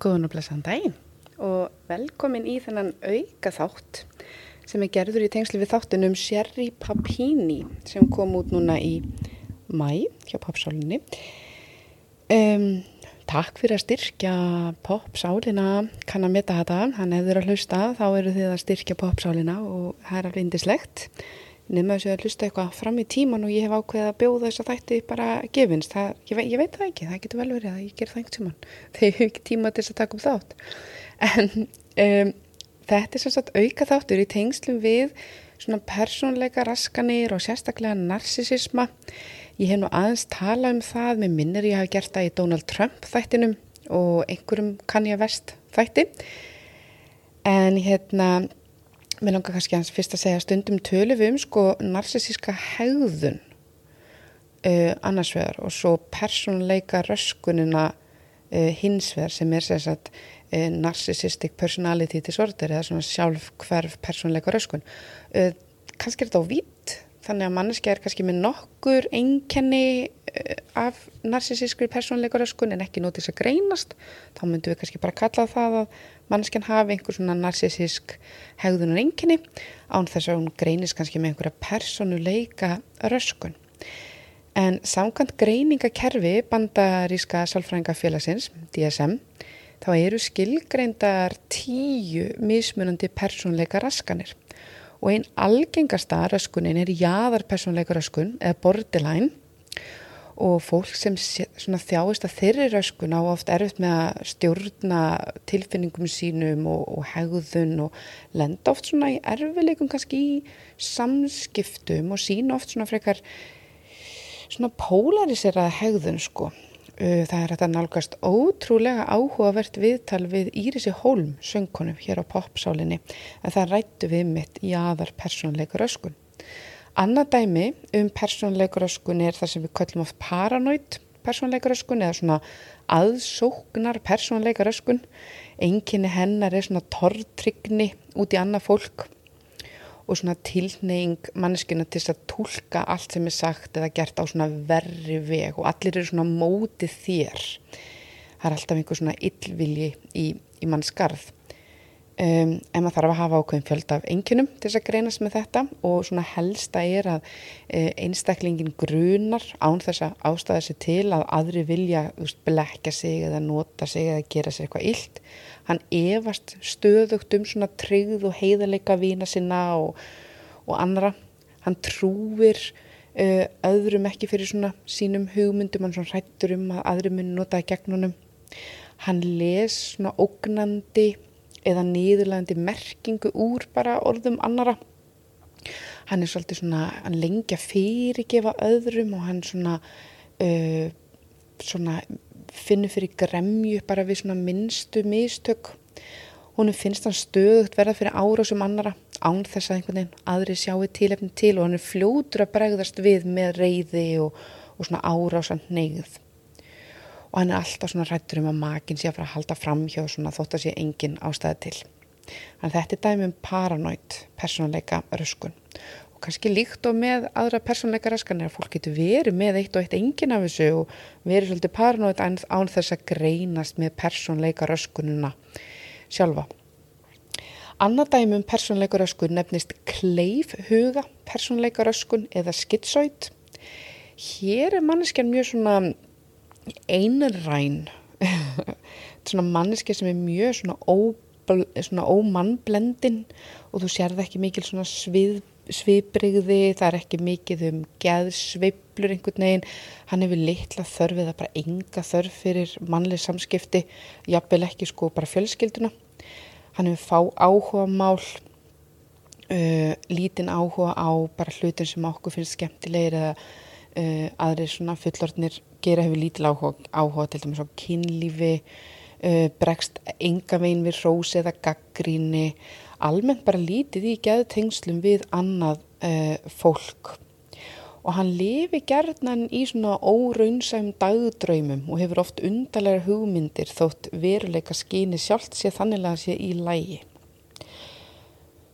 Góðan og blessaðan daginn og velkomin í þennan auka þátt sem er gerður í tengslu við þáttunum Sherry Papini sem kom út núna í mæ hjá popsálinni. Um, takk fyrir að styrkja popsálina, kann að metta þetta, hann hefur að hlusta, þá eru þið að styrkja popsálina og það er alveg indislegt. Nefnum að þessu að hlusta eitthvað fram í tíman og ég hef ákveðið að bjóða þess að þætti bara gefinst. Það, ég, ve ég veit það ekki, það getur vel verið að ég ger það einhvern tíman. Þegar ég hef ekki tíma til þess að taka upp þátt. En um, þetta er sem sagt auka þáttur í tengslum við svona persónleika raskanir og sérstaklega narsisisma. Ég hef nú aðeins talað um það, með minnir ég hafi gert það í Donald Trump þættinum og einhverjum kann ég vest þætti. En hérna Mér langar kannski hans fyrst að segja stundum tölum við um sko narsisíska hegðun uh, annars vegar og svo personleika röskunina uh, hins vegar sem er sérsagt uh, narcissistic personality disorder eða svona sjálf hverf personleika röskun. Kannski er þetta á vitt þannig að manneski er kannski með nokkur einkenni uh, af narsisískri personleika röskun en ekki nótið þess að greinast þá myndum við kannski bara kalla það að manneskjan hafi einhver svona narsisísk hegðunar enginni án þess að hún greinis kannski með einhverja personuleika röskun. En samkvæmt greiningakerfi bandaríska sálfrængafélagsins, DSM, þá eru skilgreindar tíu mismunandi personleika raskanir og einn algengasta röskunin er jáðar personleika röskun eða borderline og fólk sem þjáist að þeirri röskun á oft erfitt með að stjórna tilfinningum sínum og, og hegðun og lenda oft svona í erfileikum kannski í samskiptum og sína oft svona frekar svona polariseraða hegðun sko. Það er þetta nálgast ótrúlega áhugavert viðtal við Írisi Hólm, söngkonum hér á popsálinni, en það rættu við mitt í aðar persónleika röskun. Annað dæmi um persónleikuröskun er það sem við kallum oft paranoid persónleikuröskun eða svona aðsóknar persónleikuröskun. Enginni hennar er svona tortrygni út í annað fólk og svona tilneying manneskina til að tólka allt sem er sagt eða gert á svona verri veg og allir eru svona mótið þér. Það er alltaf einhver svona illvilji í, í mannskarð. Um, en maður þarf að hafa ákveðin fjöld af enginum til þess að greinast með þetta og svona helsta er að uh, einstaklingin grunar án þess að ástæða sig til að aðri vilja úst, blekja sig eða nota sig eða gera sig eitthvað illt. Hann efast stöðugt um svona tryggð og heiðarleika vína sinna og, og annara. Hann trúir uh, öðrum ekki fyrir svona sínum hugmyndum, hann svona hrættur um að aðri muni notaði gegn honum. Hann les svona ógnandi eða nýðurlegandi merkingu úr bara orðum annara. Hann er svolítið svona, hann lengja fyrirgefa öðrum og hann svona, uh, svona finnur fyrir gremju bara við svona minnstu mistök. Hún finnst hann stöðugt verða fyrir árásum annara án þess að einhvern veginn aðri sjáu tilefni til og hann er fljótur að bregðast við með reyði og, og svona árásan neyð og hann er alltaf svona rættur um að makin sé að fara að halda fram hjá svona þótt að sé engin ástæði til. Þannig þetta er dæmi um paranoid persónleika röskun og kannski líkt og með aðra persónleika röskan er að fólk getur verið með eitt og eitt engin af þessu og verið svolítið paranoid án þess að greinast með persónleika röskununa sjálfa. Annað dæmi um persónleika röskun nefnist kleifhuga persónleika röskun eða skitsoid. Hér er manneskjan mjög svona einræn svona manneski sem er mjög svona, ó, svona ómannblendin og þú sérð ekki mikil svona svið, sviðbrigði það er ekki mikið um geðsveiblur einhvern veginn, hann hefur litla þörfið að bara enga þörf fyrir mannleg samskipti, jafnvel ekki sko bara fjölskylduna. Hann hefur fá áhuga mál uh, lítinn áhuga á bara hlutin sem okkur finnst skemmtilegir eða uh, aðrir svona fullortnir gera hefur lítil áhuga, áhuga til dæmis á kynlífi, uh, bregst enga veginn við rós eða gaggríni, almennt bara lítið í geðtengslum við annað uh, fólk. Og hann lifi gerðnan í svona óraunsæm dagdraumum og hefur oft undarlega hugmyndir þótt veruleika skýni sjálft sé þannig að sé í lægi.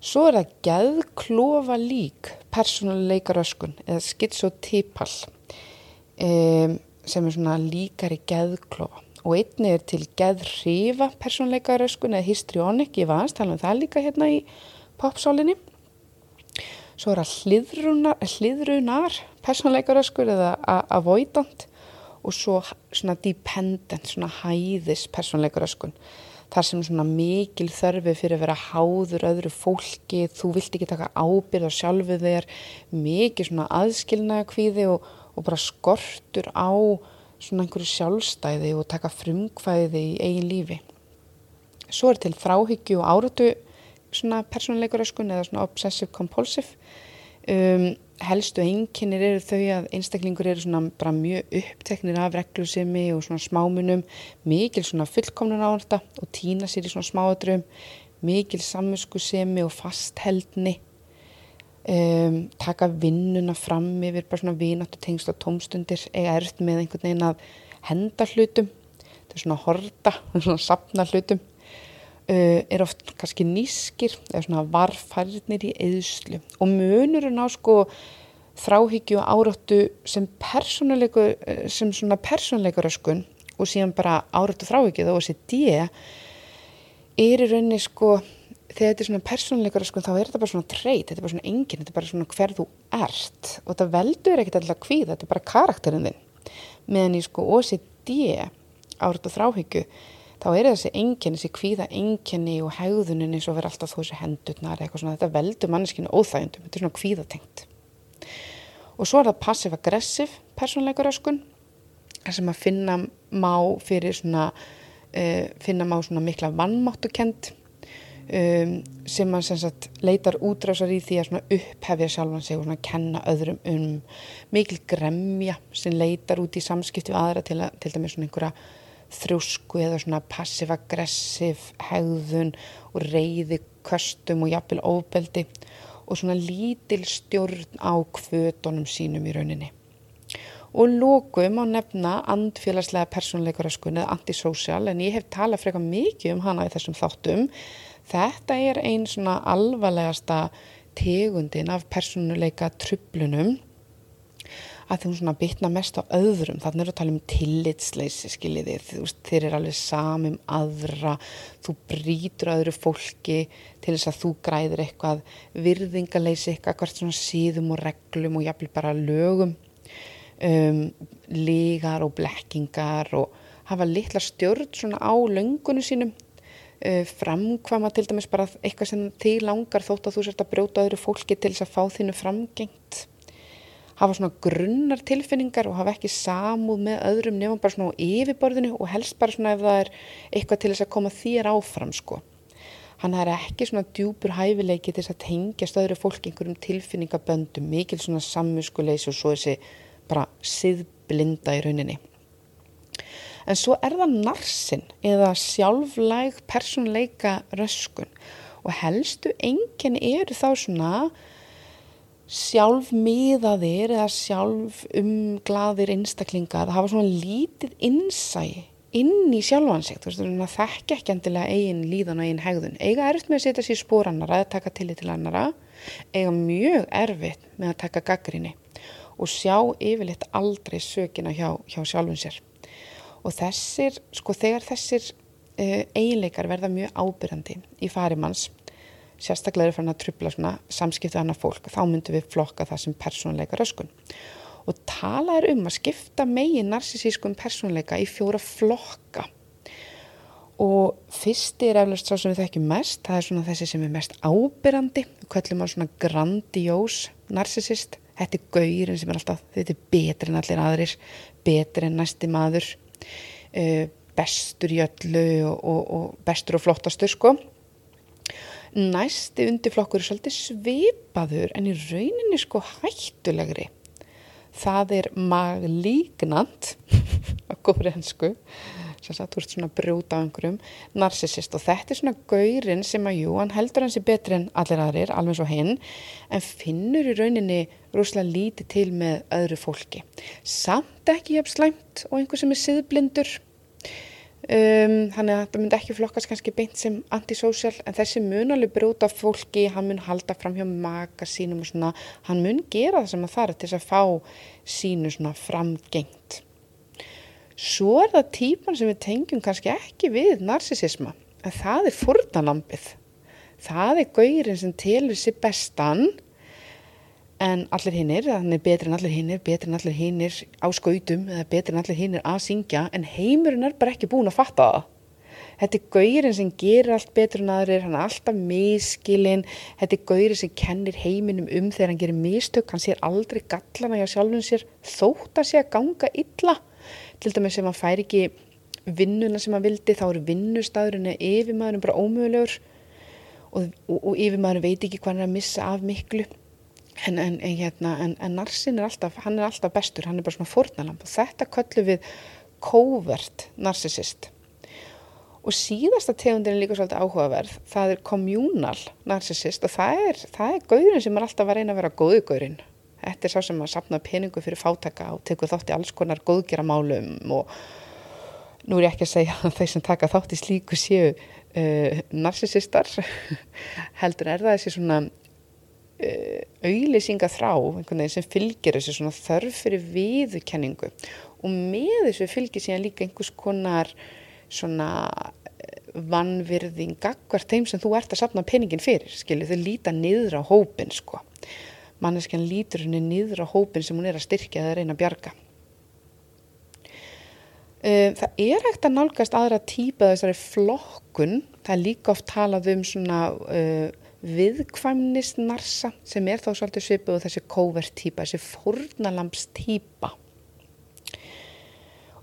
Svo er það geðklofa lík persónuleika röskun eða schizotypal. Um, sem er svona líkari geðklofa og einni er til geðrifa persónleikaröskun eða histrionic, ég var aðeins tala um það líka hérna í popsálinni. Svo er það hliðrunar, hliðrunar persónleikaröskur eða avoidant og svo svona dependent, svona hæðis persónleikaröskun. Þar sem svona mikil þörfi fyrir að vera háður öðru fólki, þú vilt ekki taka ábyrð á sjálfu þér, mikið svona aðskilnaða kvíði og, og bara skortur á svona einhverju sjálfstæði og taka frumkvæði í eigin lífi. Svo er til fráhyggju og áratu svona persónuleikuröskun eða svona obsessive compulsive. Um, helstu einkinnir eru þau að einstaklingur eru svona bara mjög uppteknir af reglusemi og svona smámunum, mikil svona fullkomnun á þetta og týna sér í svona smáadröfum, mikil sammuskusemi og fastheldni. Um, taka vinnuna fram yfir bara svona vináttu tengsla tómstundir eiga erft með einhvern veginn að henda hlutum. Er svona horta, svona sapna hlutum er oft kannski nýskir eða svona varfærnir í eðslu og munurinn á sko þráhyggju og áráttu sem persónuleiku sem svona persónuleikuröskun og síðan bara áráttu þráhyggju þá og sér dje er í rauninni sko þegar þetta er svona persónleikara sko, þá er þetta bara svona treyt, þetta er bara svona engin, þetta er bara svona hver þú ert og þetta veldur ekkert alltaf hví, þetta er bara karakterinn þinn. Meðan í sko OCD og þráhyggju, þá er þessi engin, þessi hvíða enginni og hegðunin eins og verður alltaf þú þessi hendurnar eitthvað svona, þetta veldur manneskinu óþægundum, þetta er svona hvíðatengt. Og svo er það passiv-aggressiv persónleikara skun, sem að finna má fyrir svona, uh, finna má svona mikla vannmáttukend um, sem mann sem sagt leitar útrásar í því að upphefja sjálfan sig og svona kenna öðrum um mikil gremja sem leitar út í samskipti við aðra til, að, til dæmis svona einhverja þrjósku eða svona passiv-aggressiv hegðun og reyði köstum og jafnvel ofbeldi og svona lítil stjórn á kvötunum sínum í rauninni. Og lókum á nefna andfélagslega persónleikaröskun eða antisocial en ég hef talað frekar mikið um hana í þessum þáttum Þetta er einn svona alvarlegasta tegundin af personuleika trublunum að þú svona bytna mest á öðrum. Þannig er að tala um tillitsleysi skiljiði, þeir eru alveg samum aðra, þú brítur öðru fólki til þess að þú græðir eitthvað virðingaleysi eitthvað hvert svona síðum og reglum og jafnvel bara lögum. Um, lígar og blekkingar og hafa litla stjórn svona á löngunum sínum. Uh, framkvama til dæmis bara eitthvað sem til langar þótt að þú sért að brjóta öðru fólki til þess að fá þínu framgengt hafa svona grunnar tilfinningar og hafa ekki samúð með öðrum nefnum bara svona á yfirborðinu og helst bara svona ef það er eitthvað til þess að koma þér áfram sko. Hann er ekki svona djúpur hæfileiki til þess að tengja stöðru fólk einhverjum tilfinningaböndum, mikil svona sammuskuleys og svo þessi bara siðblinda í rauninni. En svo er það narsin eða sjálflæg personleika röskun og helstu enginn eru þá svona sjálfmiðaðir eða sjálfumglaðir einstaklingar það hafa svona lítið innsæi inn í sjálfansegt, þekkja ekki endilega eigin líðan og eigin hegðun. Eiga erfitt með að setja sér spór annara eða taka tillit til annara eiga mjög erfitt með að taka gaggrinni og sjá yfirleitt aldrei sökina hjá, hjá sjálfun sér. Og þessir, sko þegar þessir uh, eiginleikar verða mjög ábyrjandi í farimanns sérstaklega er fann að trubla svona samskiptu annar fólk, þá myndum við flokka það sem persónleika röskun. Og tala er um að skipta megin narsisískum persónleika í fjóra flokka. Og fyrsti er eflust sá sem við þekkjum mest það er svona þessi sem er mest ábyrjandi við kallum á svona grandiós narsisist, þetta er gaurin sem er alltaf, þetta er betri en allir aðrir betri en næsti maður uh, bestur í öllu og, og, og bestur og flottastur sko. Næsti undirflokkur er svolítið svipaður en í rauninni sko hættulegri. Það er maglígnant á góðri hensku sem að þú ert svona brúta á einhverjum. Narsisist og þetta er svona gaurin sem að jú, hann heldur hansi betri en allir aðrir, alveg svo hinn en finnur í rauninni rúslega lítið til með öðru fólki. Samt ekki hef slæmt og einhver sem er siðblindur um, þannig að þetta myndi ekki flokkast kannski beint sem antisocial en þessi mun alveg brúta fólki. Hann mun halda fram hjá maka sínum og svona, hann mun gera það sem það þarf til þess að fá sínu svona framgengt. Svo er það típan sem við tengjum kannski ekki við narsisisma, en það er fórnalampið. Það er gaurin sem telur sér bestan, en allir hinnir, hann er betri en allir hinnir, betri en allir hinnir á skautum, eða betri en allir hinnir að syngja, en heimurinn er bara ekki búin að fatta það. Þetta er gaurin sem gerir allt betur en aðrir, hann er alltaf miskilinn, þetta er gaurin sem kennir heiminum um þegar hann gerir mistök, hann sér aldrei gallana hjá sjálfum sér, þótt að sé að ganga illa. Til dæmis sem hann fær ekki vinnuna sem hann vildi, þá eru vinnustæðurinn eða yfirmaðurinn bara ómögulegur og, og, og yfirmaðurinn veit ekki hvað hann er að missa af miklu. En, en, en, hérna, en narsin er alltaf, hann er alltaf bestur, hann er bara svona fornalamp og þetta köllu við covert narsisist. Og síðasta tegundin er líka svolítið áhugaverð, það er communal narcissist og það er, það er gaurin sem er alltaf að reyna að vera góðu gaurin. Þetta er sá sem að sapna peningu fyrir fátaka og tekur þátt í alls konar góðgeramálum og nú er ég ekki að segja að þeir sem taka þátt í slíku séu uh, narcissistar, heldur er það þessi svona auðlýsinga þrá sem fylgir þessu svona þörf fyrir viðkenningu og með þessu fylgir síðan líka einhvers konar svona eh, vannvirðing gagvar þeim sem þú ert að sapna peningin fyrir, skilju, þau líta niður á hópin, sko. Manneskjan lítur henni niður á hópin sem hún er að styrkja eða reyna að bjarga. Eh, það er ekkert að nálgast aðra típa þessari flokkun, það er líka oft talað um svona uh, viðkvæmnisnarsa sem er þá svolítið svipuð og þessi kóvertýpa, þessi fornalampstýpa.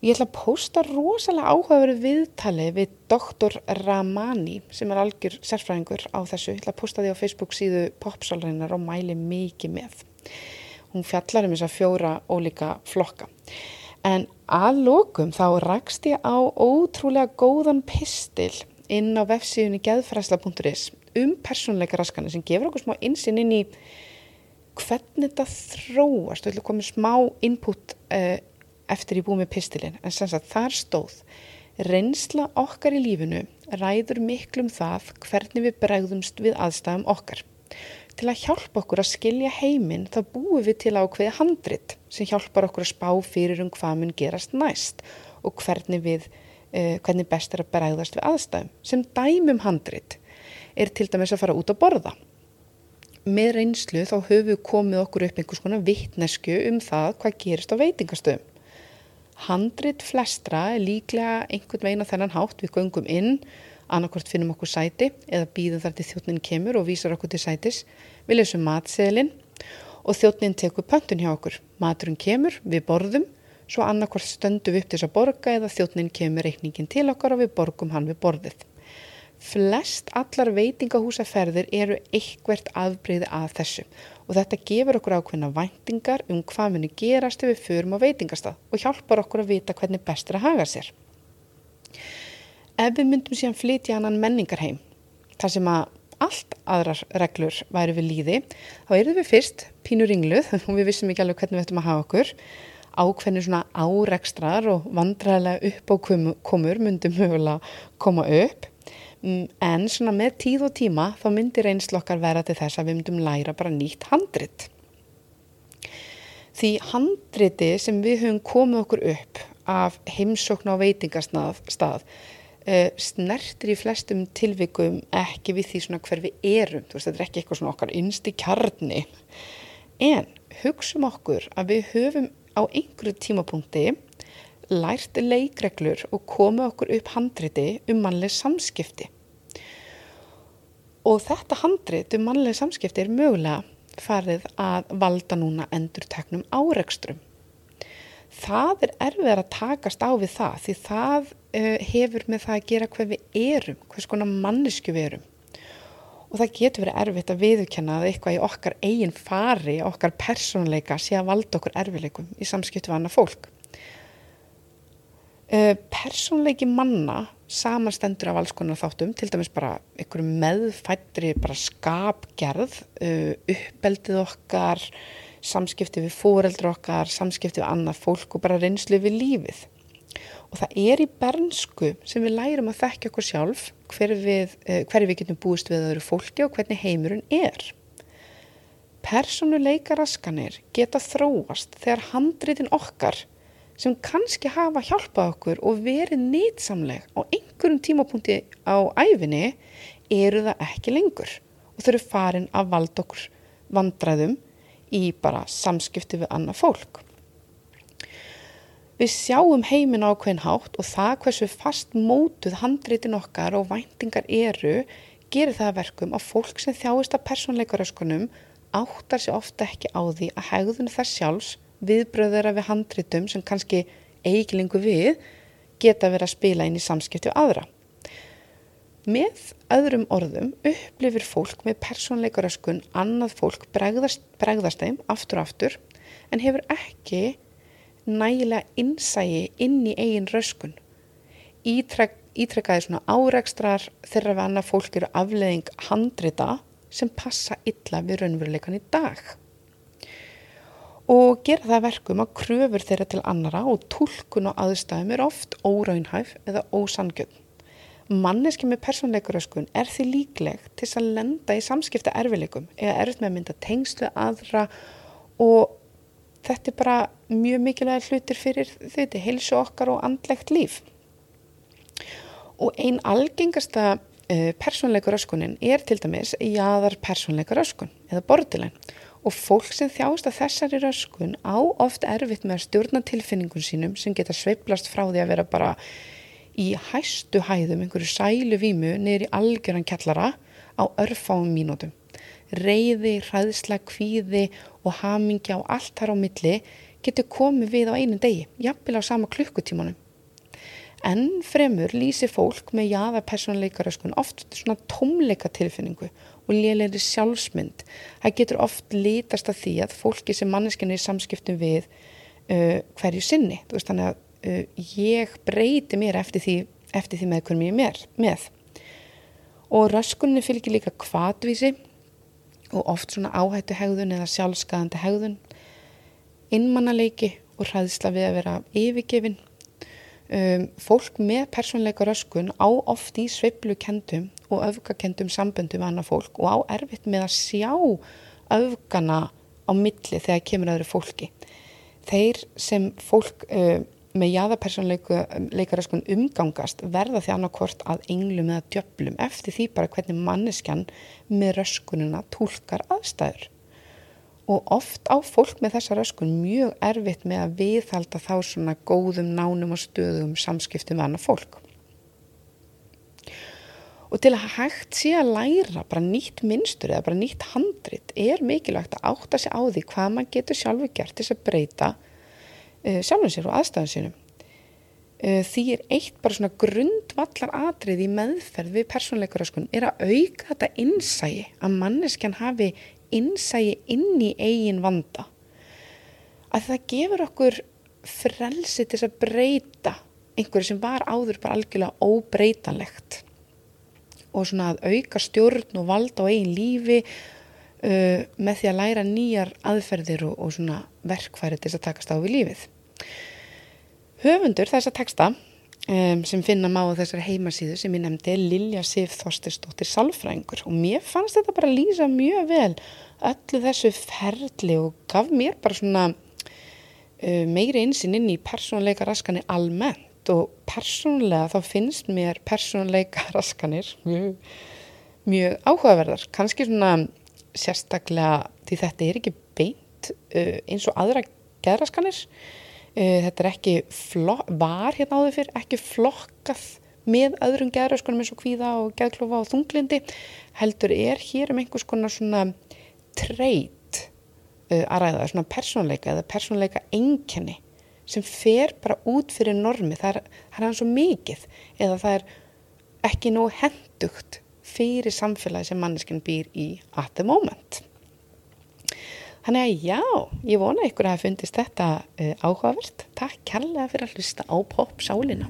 Ég ætla að posta rosalega áhugaveru viðtali við doktor Ramani sem er algjör sérfræðingur á þessu. Ég ætla að posta því á Facebook síðu popsálreinar og mæli mikið með. Hún fjallar um þess að fjóra ólíka flokka. En að lókum þá rakst ég á ótrúlega góðan pistil inn á vefsíðunni geðfræsla.is um persónleika raskanir sem gefur okkur smá insinn inn í hvernig þetta þróast. Þú ætla að koma smá input uh, eftir ég búið með pistilinn en sem sagt þar stóð reynsla okkar í lífinu ræður miklum það hvernig við bregðumst við aðstæðum okkar. Til að hjálpa okkur að skilja heiminn þá búum við til ákveði handrit sem hjálpar okkur að spá fyrir um hvað mun gerast næst og hvernig, við, uh, hvernig best er að bregðast við aðstæðum. Sem dæmum handrit er til dæmis að fara út að borða. Með reynslu þá höfum við komið okkur upp einhvers konar vittnesku um það hvað gerist á veitingastöðum. Handrit flestra er líklega einhvern veginn á þennan hátt við göngum inn, annarkort finnum okkur sæti eða býðum þar til þjóttnin kemur og vísar okkur til sætis. Við lesum matseðlinn og þjóttnin tekur pöntun hjá okkur. Maturinn kemur, við borðum, svo annarkort stöndum við upp til þess að borga eða þjóttnin kemur reikningin til okkar og við borgum hann við borðið. Flest allar veitingahúsaferðir eru eitthvert afbreyði að þessu og þetta gefur okkur ákveðna væntingar um hvað muni gerast ef við förum á veitingastað og hjálpar okkur að vita hvernig best er að haga sér. Ef við myndum síðan flytja annan menningarheim, þar sem að allt aðrar reglur væri við líði, þá erum við fyrst pínur ringluð og við vissum ekki alveg hvernig við ættum að hafa okkur. Ákveðinu svona árekstrar og vandræðilega upp á komur myndum mögulega koma upp en svona með tíð og tíma þá myndir einslokkar vera til þess að við myndum læra bara nýtt handrit. Því handriti sem við höfum komið okkur upp af heimsókn á veitingastað uh, snertir í flestum tilvikum ekki við því svona hver við erum. Veist þetta er ekki eitthvað svona okkar innsti kjarni. En hugsum okkur að við höfum á einhverju tímapunkti lært leikreglur og komið okkur upp handriti um mannleg samskipti. Og þetta handrit um mannleg samskipti er mögulega farið að valda núna endur teknum árekstrum. Það er erfið að takast á við það því það uh, hefur með það að gera hvað við erum, hvers konar mannesku við erum. Og það getur verið erfitt að viðkenna að eitthvað í okkar eigin fari, okkar persónleika sé að valda okkur erfileikum í samskiptu við annað fólk. Uh, persónleiki manna samanstendur af alls konar þáttum, til dæmis bara einhverju meðfættri bara skapgerð, uh, uppeldið okkar, samskipti við fóreldra okkar, samskipti við annað fólk og bara reynslu við lífið. Og það er í bernsku sem við lærum að þekkja okkur sjálf hver við, uh, hver við getum búist við öðru fólki og hvernig heimurinn er. Personuleika raskanir geta þróast þegar handritin okkar sem kannski hafa hjálpað okkur og verið nýtsamleg á einhverjum tímapunkti á æfinni eru það ekki lengur og þau eru farin að valda okkur vandræðum í bara samskipti við annað fólk. Við sjáum heimin ákveðin hátt og það hversu fast mótuð handreitin okkar og væntingar eru gerir það verkum að fólk sem þjáist af personleikaröskunum áttar sér ofta ekki á því að hegðun þess sjálfs viðbröðera við handreitum sem kannski eigilingu við geta verið að spila inn í samskipti og aðra. Með öðrum orðum upplifir fólk með personleikaröskun annað fólk bregðast, bregðast þeim aftur og aftur en hefur ekki nægilega innsægi inn í eigin röskun. Ítrek, ítrekkaði svona árekstrar þeirra við annað fólk eru afleðing handrita sem passa illa við raunveruleikan í dag. Og gera það verkum að kröfur þeirra til annara og tólkun og aðstæðum er oft óraunhæf eða ósangjönd. Manneski með persónleikuröskun er því líkleg til að lenda í samskipta erfileikum eða erfitt með að mynda tengslu aðra og þetta er bara mjög mikilvæg hlutir fyrir þetta, heilsu okkar og andlegt líf. Og einn algengasta eh, persónleikuröskunin er til dæmis jáðar persónleikuröskun eða bordilæn og fólk sem þjást að þessari röskun á oft erfitt með að stjórna tilfinningun sínum sem geta sveiplast frá því að vera bara í hæstu hæðum einhverju sælu vímu í algjöran kjallara á örfáum mínútum. Reyði, hræðsla, kvíði og hamingja og allt þar á milli getur komið við á einu degi, jafnvel á sama klukkutímanum. En fremur lýsir fólk með jaða personleikaröskun oft svona tómleika tilfinningu og lélegri sjálfsmynd. Það getur oft litast að því að fólki sem manneskinni er samskiptum við uh, hverju sinni. Veist þannig að uh, ég breyti mér eftir því, eftir því með hvernig ég er með. Og röskunni fylgir líka kvatvísi og oft svona áhættu hegðun eða sjálfskaðandi hegðun, innmannaleiki og hræðsla við að vera yfirgefin. Um, fólk með persónleika röskun á oft í sveiblu kendum og öfgakendum samböndum með annað fólk og á erfitt með að sjá öfgana á milli þegar kemur öðru fólki. Þeir sem fólk uh, með jáðapersonleikaraskun umgangast verða því annarkort að englum eða djöplum eftir því bara hvernig manneskjan með röskununa tólkar aðstæður. Og oft á fólk með þessa röskun mjög erfitt með að viðhalda þá svona góðum, nánum og stöðum samskiptum með annað fólk. Og til að hægt sé að læra bara nýtt minnstur eða bara nýtt handrit er mikilvægt að átta sig á því hvað maður getur sjálfur gert til að breyta uh, sjálfum sér og aðstæðum sínum. Uh, því er eitt bara svona grundvallar atrið í meðferð við persónleikuröskun er að auka þetta innsægi, að manneskjan hafi innsægi inn í eigin vanda. Að það gefur okkur frelsi til að breyta einhverju sem var áður bara algjörlega óbreytanlegt og svona að auka stjórn og valda á eigin lífi uh, með því að læra nýjar aðferðir og, og svona verkfæri til að takast á við lífið. Höfundur þessa teksta um, sem finna má á þessari heimasíðu sem ég nefndi er Lilja Sif Þorstirsdóttir Salfrængur og mér fannst þetta bara lýsa mjög vel öllu þessu ferli og gaf mér bara svona uh, meiri einsinn inn í persónleika raskanir almennt og persónlega þá finnst mér persónleika raskanir mjög, mjög áhugaverðar. Kannski svona sérstaklega því þetta er ekki beint uh, eins og aðra geðraskanir. Uh, þetta er ekki var hérna áður fyrr, ekki flokkað með öðrum geðröskunum eins og kvíða og geðklofa og þunglindi heldur er hér um einhvers konar svona treyt uh, að ræða, svona persónleika eða persónleika enginni sem fer bara út fyrir normi það er, það er hann svo mikið eða það er ekki nóg hendugt fyrir samfélagi sem manneskinn býr í at the moment Þannig að já, ég vona ykkur að hafa fundist þetta uh, áhugavert. Takk kærlega fyrir að hlusta á Pop Sálina.